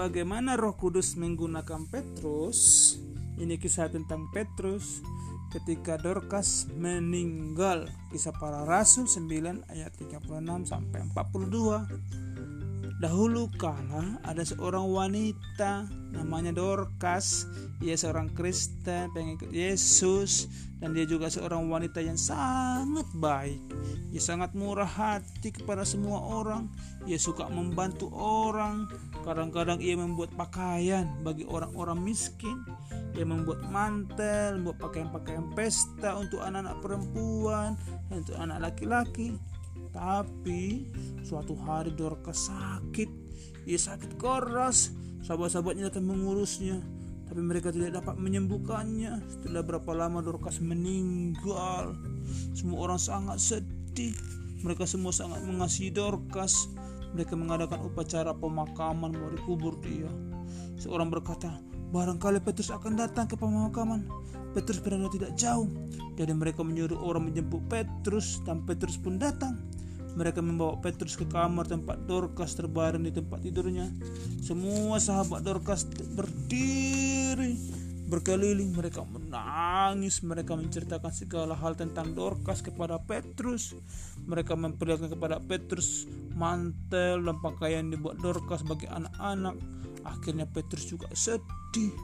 bagaimana Roh Kudus menggunakan Petrus. Ini kisah tentang Petrus ketika Dorcas meninggal. Kisah para Rasul 9 ayat 36 sampai 42. Dahulu kala ada seorang wanita namanya Dorcas. Ia seorang Kristen, pengikut Yesus dan dia juga seorang wanita yang sangat baik. Ia sangat murah hati kepada semua orang. Ia suka membantu orang. Kadang-kadang ia membuat pakaian bagi orang-orang miskin. Ia membuat mantel, membuat pakaian-pakaian pesta untuk anak-anak perempuan, dan untuk anak laki-laki. Tapi suatu hari Dorcas sakit. Ia sakit keras. Sahabat-sahabatnya datang mengurusnya. Tapi mereka tidak dapat menyembuhkannya. Setelah berapa lama Dorcas meninggal. Semua orang sangat sedih. Mereka semua sangat mengasihi Dorcas. Mereka mengadakan upacara pemakaman mau dikubur dia. Seorang berkata, barangkali Petrus akan datang ke pemakaman. Petrus berada tidak jauh. Jadi mereka menyuruh orang menjemput Petrus dan Petrus pun datang. Mereka membawa Petrus ke kamar tempat Dorcas terbaring di tempat tidurnya. Semua sahabat Dorcas berdiri berkeliling. Mereka menangis. Mereka menceritakan segala hal tentang Dorcas kepada Petrus. Mereka memperlihatkan kepada Petrus mantel dan pakaian dibuat Dorcas bagi anak-anak. Akhirnya Petrus juga sedih.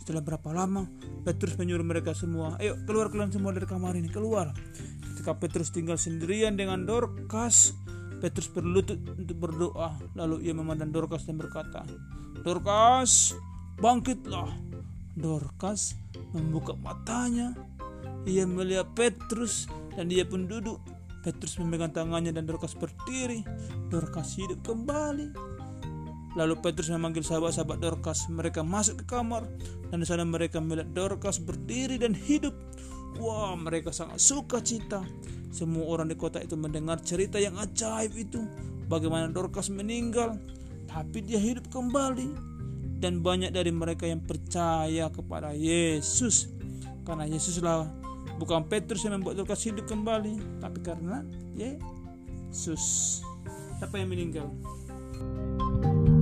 Setelah berapa lama, Petrus menyuruh mereka semua, "Ayo, keluar kalian semua dari kamar ini, keluar." Ketika Petrus tinggal sendirian dengan Dorcas, Petrus berlutut untuk berdoa. Lalu ia memandang Dorcas dan berkata, "Dorcas, bangkitlah." Dorcas membuka matanya. Ia melihat Petrus dan dia pun duduk. Petrus memegang tangannya dan Dorcas berdiri. Dorcas hidup kembali. Lalu Petrus memanggil sahabat-sahabat Dorcas. Mereka masuk ke kamar dan di sana mereka melihat Dorcas berdiri dan hidup. Wah, mereka sangat suka cita. Semua orang di kota itu mendengar cerita yang ajaib itu. Bagaimana Dorcas meninggal, tapi dia hidup kembali. Dan banyak dari mereka yang percaya kepada Yesus. Karena Yesuslah bukan Petrus yang membuat Dorcas hidup kembali, tapi karena Yesus. Siapa yang meninggal? thank you